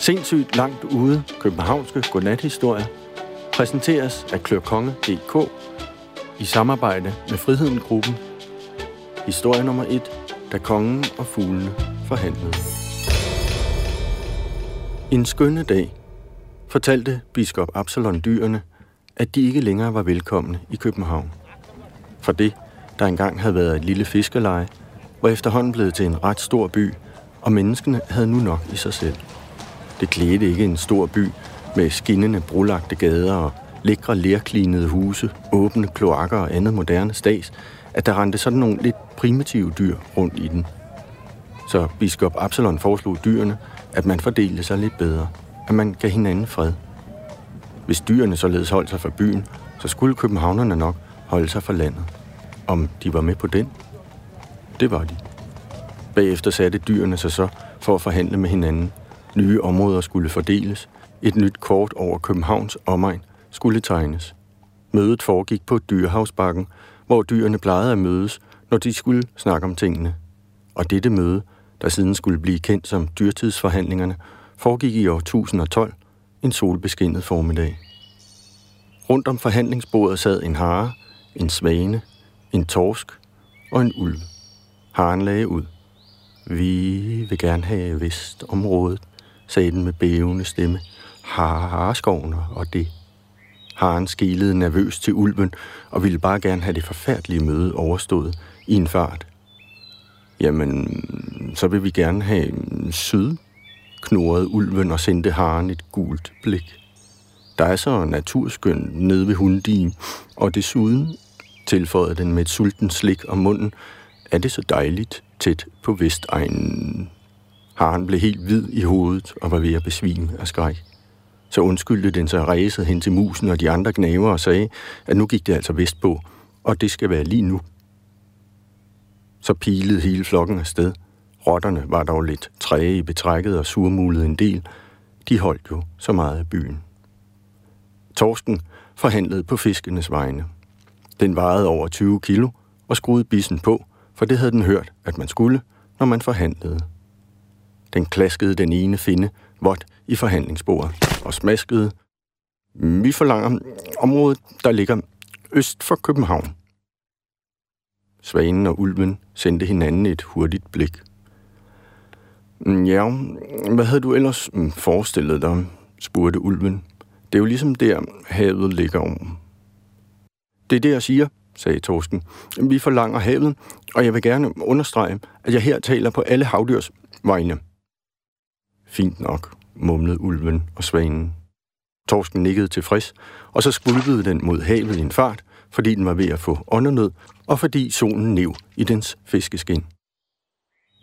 Sindssygt langt ude københavnske godnathistorier præsenteres af klørkonge.dk i samarbejde med Friheden-gruppen. Historie nummer 1, da kongen og fuglene forhandlede. En skønne dag fortalte biskop Absalon dyrene, at de ikke længere var velkomne i København. For det, der engang havde været et lille fiskeleje, var efterhånden blevet til en ret stor by, og menneskene havde nu nok i sig selv. Det klædte ikke en stor by med skinnende brolagte gader og lækre lerklinede huse, åbne kloakker og andet moderne stads, at der rendte sådan nogle lidt primitive dyr rundt i den. Så biskop Absalon foreslog dyrene, at man fordelte sig lidt bedre, at man gav hinanden fred. Hvis dyrene således holdt sig fra byen, så skulle københavnerne nok holde sig fra landet. Om de var med på den? Det var de. Bagefter satte dyrene sig så for at forhandle med hinanden. Nye områder skulle fordeles. Et nyt kort over Københavns omegn skulle tegnes. Mødet foregik på Dyrehavsbakken, hvor dyrene plejede at mødes, når de skulle snakke om tingene. Og dette møde, der siden skulle blive kendt som dyrtidsforhandlingerne, foregik i år 1012, en solbeskinnet formiddag. Rundt om forhandlingsbordet sad en hare, en svane, en torsk og en ulv. Haren lagde ud. Vi vil gerne have vestområdet, sagde den med bævende stemme. Hareskoven og det. Haren skilede nervøst til ulven og ville bare gerne have det forfærdelige møde overstået i en fart. Jamen, så vil vi gerne have syd, knurrede ulven og sendte haren et gult blik. Der er så naturskøn nede ved hundien, og desuden, tilføjede den med et sulten slik om munden, er det så dejligt tæt på Vestegnen. Haren blev helt hvid i hovedet og var ved at besvime af skræk. Så undskyldte den sig ræset hen til musen og de andre knaver og sagde, at nu gik det altså vestpå, og det skal være lige nu. Så pilede hele flokken afsted. Rotterne var dog lidt træge i betrækket og surmulede en del. De holdt jo så meget af byen. Torsten forhandlede på fiskenes vegne. Den vejede over 20 kilo og skruede bissen på, for det havde den hørt, at man skulle, når man forhandlede. Den klaskede den ene finde vådt i forhandlingsbordet og smaskede. Vi forlanger området, der ligger øst for København. Svanen og ulven sendte hinanden et hurtigt blik. Mm, ja, hvad havde du ellers mm, forestillet dig, spurgte ulven. Det er jo ligesom der, havet ligger om. Det er det, jeg siger, sagde Torsken. Vi forlanger havet, og jeg vil gerne understrege, at jeg her taler på alle havdyrs vegne. Fint nok, mumlede ulven og svanen. Torsken nikkede tilfreds, og så skvulpede den mod havet i en fart, fordi den var ved at få åndenød, og fordi solen nev i dens fiskeskin.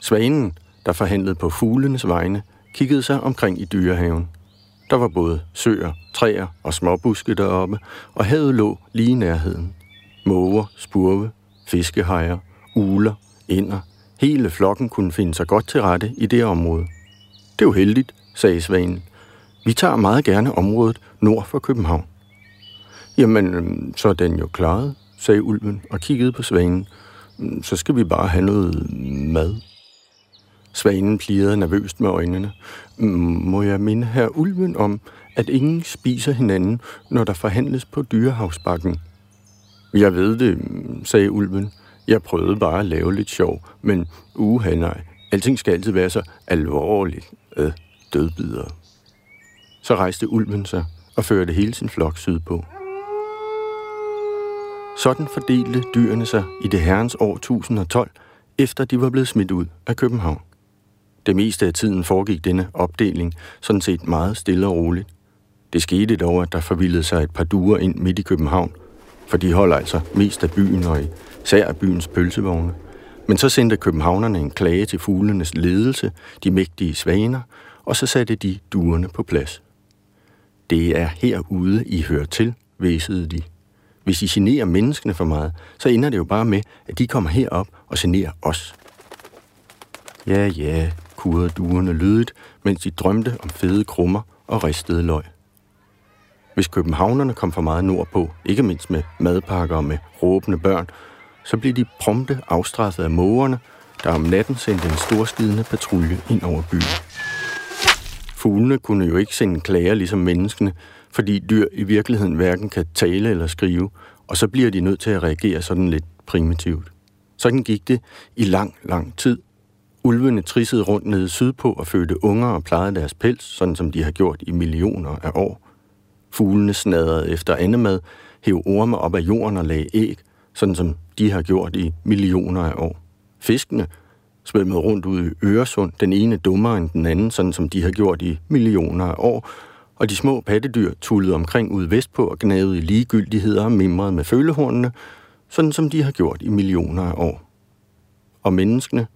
Svanen, der forhandlede på fuglenes vegne, kiggede sig omkring i dyrehaven. Der var både søer, træer og småbuske deroppe, og havet lå lige i nærheden. Måger, spurve, fiskehajer, uler, ender. Hele flokken kunne finde sig godt til rette i det område. Det er jo heldigt, sagde Svanen. Vi tager meget gerne området nord for København. Jamen, øhm, så er den jo klaret, sagde ulven og kiggede på svanen. Mm, så skal vi bare have noget mad. Svanen plirede nervøst med øjnene. Mm, må jeg minde her ulven om, at ingen spiser hinanden, når der forhandles på dyrehavsbakken? Jeg ved det, mm, sagde ulven. Jeg prøvede bare at lave lidt sjov, men uha nej, alting skal altid være så alvorligt. Øh, dødbidere. Så rejste ulven sig og førte hele sin flok sydpå. Sådan fordelte dyrene sig i det herrens år 1012, efter de var blevet smidt ud af København. Det meste af tiden foregik denne opdeling sådan set meget stille og roligt. Det skete dog, at der forvildede sig et par duer ind midt i København, for de holder altså mest af byen og især af byens pølsevogne. Men så sendte københavnerne en klage til fuglenes ledelse, de mægtige svaner, og så satte de duerne på plads. Det er herude, I hører til, væsede de. Hvis I generer menneskene for meget, så ender det jo bare med, at de kommer herop og generer os. Ja, ja, kurrede duerne lydigt, mens de drømte om fede krummer og ristede løg. Hvis københavnerne kom for meget nordpå, ikke mindst med madpakker og med råbende børn, så blev de prompte afstraffet af mågerne, der om natten sendte en storskidende patrulje ind over byen. Fuglene kunne jo ikke sende klager ligesom menneskene, fordi dyr i virkeligheden hverken kan tale eller skrive, og så bliver de nødt til at reagere sådan lidt primitivt. Sådan gik det i lang, lang tid. Ulvene trissede rundt nede sydpå og fødte unger og plejede deres pels, sådan som de har gjort i millioner af år. Fuglene snadrede efter andemad, hæv orme op af jorden og lagde æg, sådan som de har gjort i millioner af år. Fiskene svømmede rundt ud i Øresund, den ene dummere end den anden, sådan som de har gjort i millioner af år, og de små pattedyr tullede omkring ude vestpå og gnavede i ligegyldigheder og mimrede med følehornene, sådan som de har gjort i millioner af år. Og menneskene?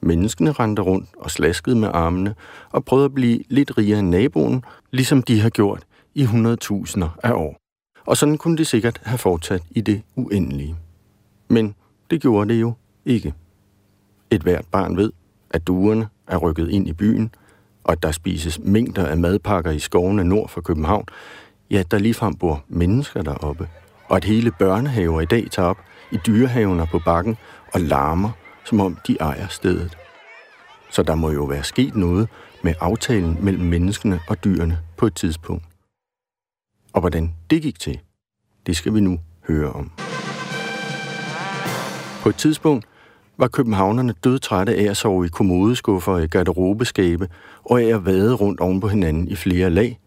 Menneskene rendte rundt og slaskede med armene og prøvede at blive lidt rigere end naboen, ligesom de har gjort i hundredtusinder af år. Og sådan kunne det sikkert have fortsat i det uendelige. Men det gjorde det jo ikke. Et hvert barn ved, at duerne er rykket ind i byen, og at der spises mængder af madpakker i skovene nord for København, ja, der ligefrem bor mennesker deroppe, og at hele børnehaver i dag tager op i dyrehavene på bakken og larmer, som om de ejer stedet. Så der må jo være sket noget med aftalen mellem menneskene og dyrene på et tidspunkt. Og hvordan det gik til, det skal vi nu høre om. På et tidspunkt var københavnerne dødtrætte af at sove i kommodeskuffer og i garderobeskabe og af at vade rundt oven på hinanden i flere lag,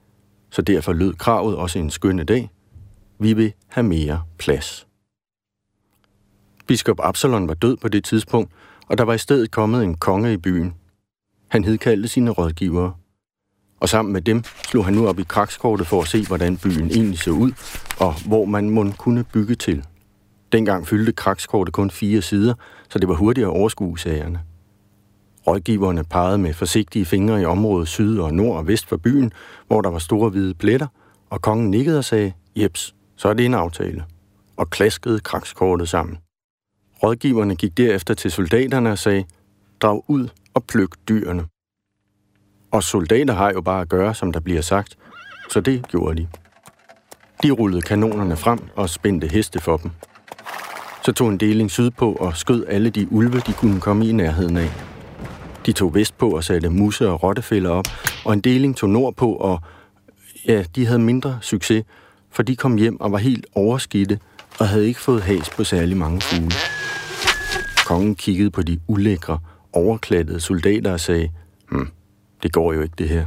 så derfor lød kravet også en skønne dag. Vi vil have mere plads. Biskop Absalon var død på det tidspunkt, og der var i stedet kommet en konge i byen. Han hedkaldte sine rådgivere. Og sammen med dem slog han nu op i krakskortet for at se, hvordan byen egentlig så ud, og hvor man må kunne bygge til. Dengang fyldte krakskortet kun fire sider, så det var hurtigt at overskue sagerne. Rådgiverne pegede med forsigtige fingre i området syd og nord og vest for byen, hvor der var store hvide pletter, og kongen nikkede og sagde, jeps, så er det en aftale, og klaskede krakskortet sammen. Rådgiverne gik derefter til soldaterne og sagde, drag ud og pløk dyrene. Og soldater har jo bare at gøre, som der bliver sagt, så det gjorde de. De rullede kanonerne frem og spændte heste for dem. Så tog en deling sydpå og skød alle de ulve, de kunne komme i nærheden af. De tog vestpå og satte musse og rottefælder op, og en deling tog nordpå, og ja, de havde mindre succes, for de kom hjem og var helt overskidte og havde ikke fået has på særlig mange fugle. Kongen kiggede på de ulækre, overklædte soldater og sagde, hm, det går jo ikke det her.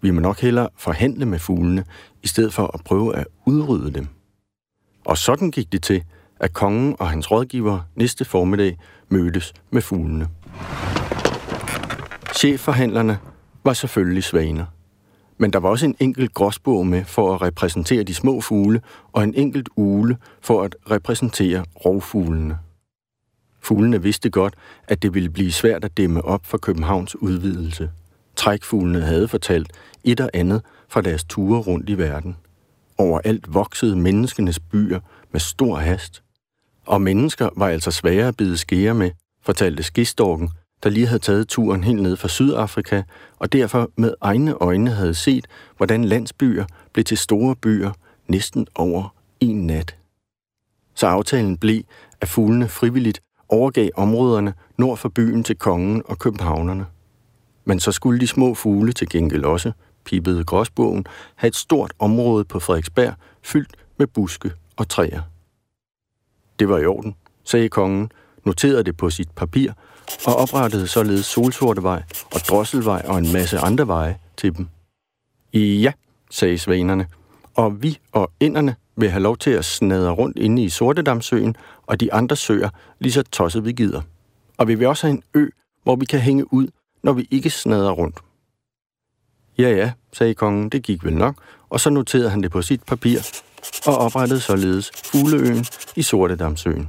Vi må nok hellere forhandle med fuglene, i stedet for at prøve at udrydde dem. Og sådan gik det til, at kongen og hans rådgiver næste formiddag mødtes med fuglene. Chefforhandlerne var selvfølgelig svaner. Men der var også en enkelt gråsbog med for at repræsentere de små fugle, og en enkelt ule for at repræsentere rovfuglene. Fuglene vidste godt, at det ville blive svært at dæmme op for Københavns udvidelse. Trækfuglene havde fortalt et og andet fra deres ture rundt i verden. Overalt voksede menneskenes byer med stor hast. Og mennesker var altså svære at bide skære med, fortalte skistorken, der lige havde taget turen helt ned fra Sydafrika, og derfor med egne øjne havde set, hvordan landsbyer blev til store byer næsten over en nat. Så aftalen blev, at fuglene frivilligt overgav områderne nord for byen til kongen og københavnerne. Men så skulle de små fugle til gengæld også, pippede gråsbogen, have et stort område på Frederiksberg fyldt med buske og træer. Det var i orden, sagde kongen, noterede det på sit papir og oprettede således Solsortevej og Drosselvej og en masse andre veje til dem. Ja, sagde svanerne, og vi og inderne vil have lov til at snadre rundt inde i Sortedamsøen og de andre søer, lige så tosset vi gider. Og vi vil også have en ø, hvor vi kan hænge ud, når vi ikke snader rundt. Ja, ja, sagde kongen, det gik vel nok, og så noterede han det på sit papir og oprettede således Fugleøen i Sortedamsøen.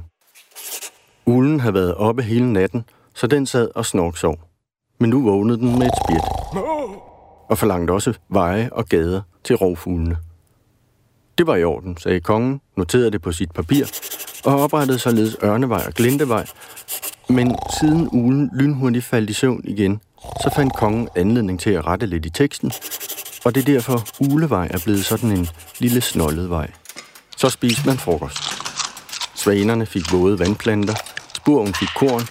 Ulen havde været oppe hele natten, så den sad og snorksov. Men nu vågnede den med et spjæt. Og forlangte også veje og gader til rovfuglene. Det var i orden, sagde kongen, noterede det på sit papir, og oprettede således Ørnevej og Glintevej. Men siden ulen lynhurtigt faldt i søvn igen, så fandt kongen anledning til at rette lidt i teksten, og det er derfor Ulevej er blevet sådan en lille snollet vej. Så spiste man frokost. Svanerne fik våde vandplanter, spurven fik korn,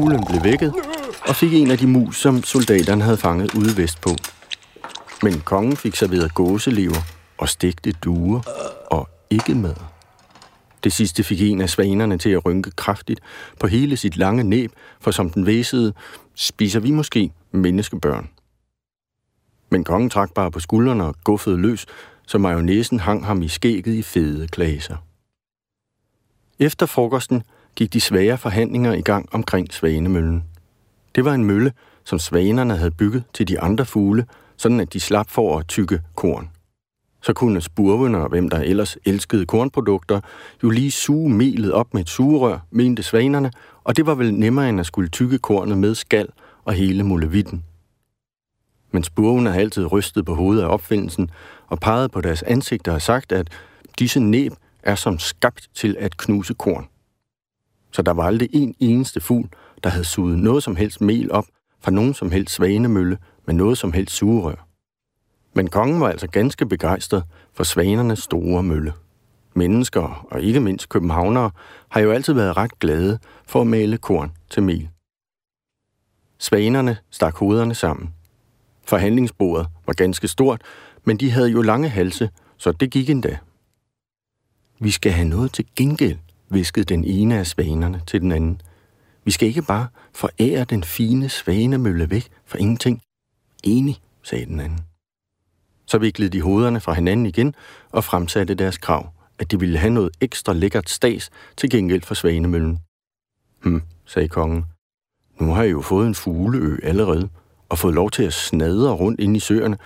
ulen blev vækket og fik en af de mus, som soldaterne havde fanget ude vestpå. Men kongen fik serveret gåselever og stegte duer og ikke mad. Det sidste fik en af svanerne til at rynke kraftigt på hele sit lange næb, for som den væsede, spiser vi måske menneskebørn. Men kongen trak bare på skuldrene og guffede løs, så majonæsen hang ham i skægget i fede klaser. Efter frokosten gik de svære forhandlinger i gang omkring Svanemøllen. Det var en mølle, som svanerne havde bygget til de andre fugle, sådan at de slap for at tykke korn. Så kunne spurvene og hvem der ellers elskede kornprodukter, jo lige suge melet op med et sugerør, mente svanerne, og det var vel nemmere end at skulle tykke kornet med skal og hele mulevitten. Men spurvene har altid rystet på hovedet af opfindelsen og peget på deres ansigter og sagt, at disse næb er som skabt til at knuse korn. Så der var aldrig en eneste fugl, der havde suget noget som helst mel op fra nogen som helst svanemølle med noget som helst sugerør. Men kongen var altså ganske begejstret for svanernes store mølle. Mennesker, og ikke mindst københavnere, har jo altid været ret glade for at male korn til mel. Svanerne stak hovederne sammen. Forhandlingsbordet var ganske stort, men de havde jo lange halse, så det gik endda. Vi skal have noget til gengæld, viskede den ene af svanerne til den anden. Vi skal ikke bare forære den fine svanemølle væk for ingenting. Enig, sagde den anden. Så viklede de hovederne fra hinanden igen og fremsatte deres krav, at de ville have noget ekstra lækkert stas til gengæld for svanemøllen. Hm, sagde kongen. Nu har jeg jo fået en fugleø allerede, og fået lov til at snadre rundt ind i søerne.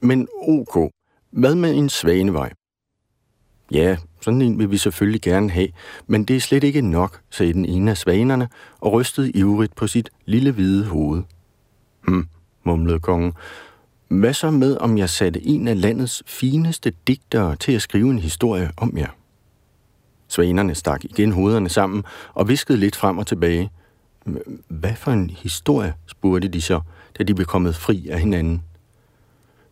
Men ok, hvad med en svanevej? Ja, sådan en vil vi selvfølgelig gerne have, men det er slet ikke nok, sagde den ene af svanerne og rystede ivrigt på sit lille hvide hoved. Hm, mumlede kongen. Hvad så med, om jeg satte en af landets fineste digtere til at skrive en historie om jer? Svanerne stak igen hovederne sammen og viskede lidt frem og tilbage. Hvad for en historie, spurgte de så, da de blev kommet fri af hinanden.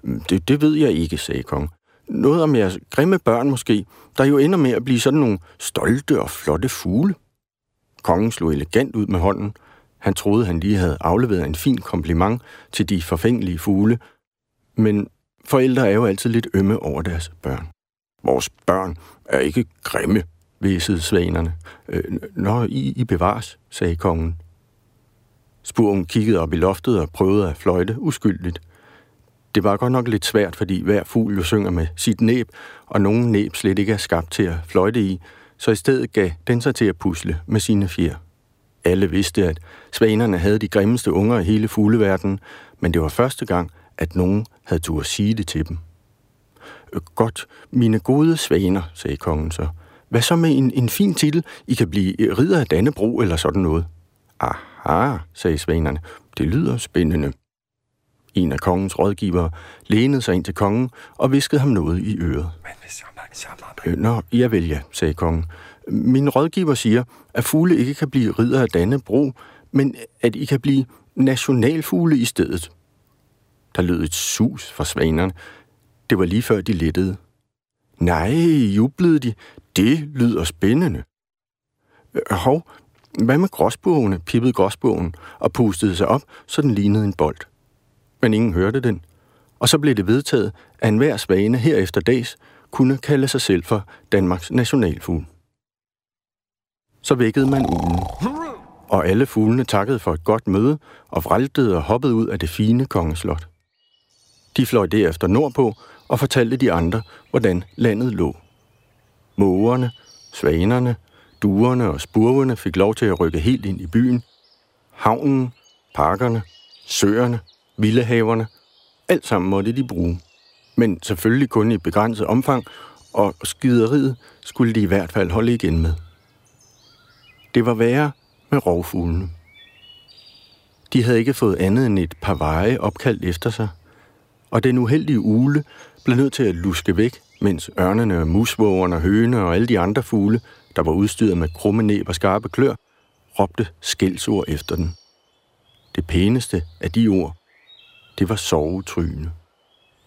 Hm, det, det ved jeg ikke, sagde kong. Noget om jeres grimme børn måske, der jo ender med at blive sådan nogle stolte og flotte fugle. Kongen slog elegant ud med hånden. Han troede, han lige havde afleveret en fin kompliment til de forfængelige fugle, men forældre er jo altid lidt ømme over deres børn. Vores børn er ikke grimme, væsede svanerne. Øh, Nå, I, I bevares, sagde kongen. Spurven kiggede op i loftet og prøvede at fløjte uskyldigt. Det var godt nok lidt svært, fordi hver fugl jo synger med sit næb, og nogen næb slet ikke er skabt til at fløjte i, så i stedet gav den sig til at pusle med sine fjer. Alle vidste, at svanerne havde de grimmeste unger i hele fugleverdenen, men det var første gang, at nogen havde tur at sige det til dem. Øh, godt, mine gode svaner, sagde kongen så. Hvad så med en, en fin titel? I kan blive øh, ridder af Dannebro eller sådan noget. Aha, sagde svanerne. Det lyder spændende. En af kongens rådgivere lænede sig ind til kongen og viskede ham noget i øret. Øh, nå, jeg vil ja, sagde kongen. Min rådgiver siger, at fugle ikke kan blive ridder af Dannebro, men at I kan blive nationalfugle i stedet. Der lød et sus fra svanerne. Det var lige før de lettede. Nej, jublede de. Det lyder spændende. Øh, hov, hvad med gråsbogene, pippede gråsbogen og pustede sig op, så den lignede en bold. Men ingen hørte den. Og så blev det vedtaget, at enhver svane herefter dags kunne kalde sig selv for Danmarks nationalfugl. Så vækkede man ugen, og alle fuglene takkede for et godt møde og vraltede og hoppede ud af det fine kongeslot. De fløj derefter nordpå og fortalte de andre, hvordan landet lå. Mågerne, svanerne, duerne og spurvene fik lov til at rykke helt ind i byen. Havnen, parkerne, søerne, villehaverne, alt sammen måtte de bruge. Men selvfølgelig kun i begrænset omfang, og skideriet skulle de i hvert fald holde igen med. Det var værre med rovfuglene. De havde ikke fået andet end et par veje opkaldt efter sig, og den uheldige ule blev nødt til at luske væk, mens ørnene, musvågerne, høne og alle de andre fugle, der var udstyret med krumme næb og skarpe klør, råbte skældsord efter den. Det pæneste af de ord, det var sovetryne.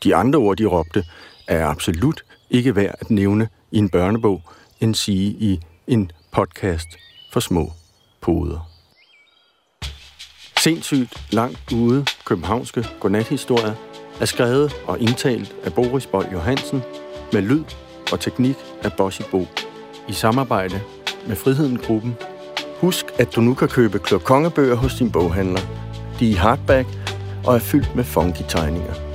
De andre ord, de råbte, er absolut ikke værd at nævne i en børnebog, end sige i en podcast for små poder. Sindssygt langt ude københavnske godnathistorier er skrevet og indtalt af Boris Bøj Johansen med lyd og teknik af Bossy Bo i samarbejde med Friheden Gruppen. Husk, at du nu kan købe Klok Kongebøger hos din boghandler. De er i hardback og er fyldt med funky tegninger.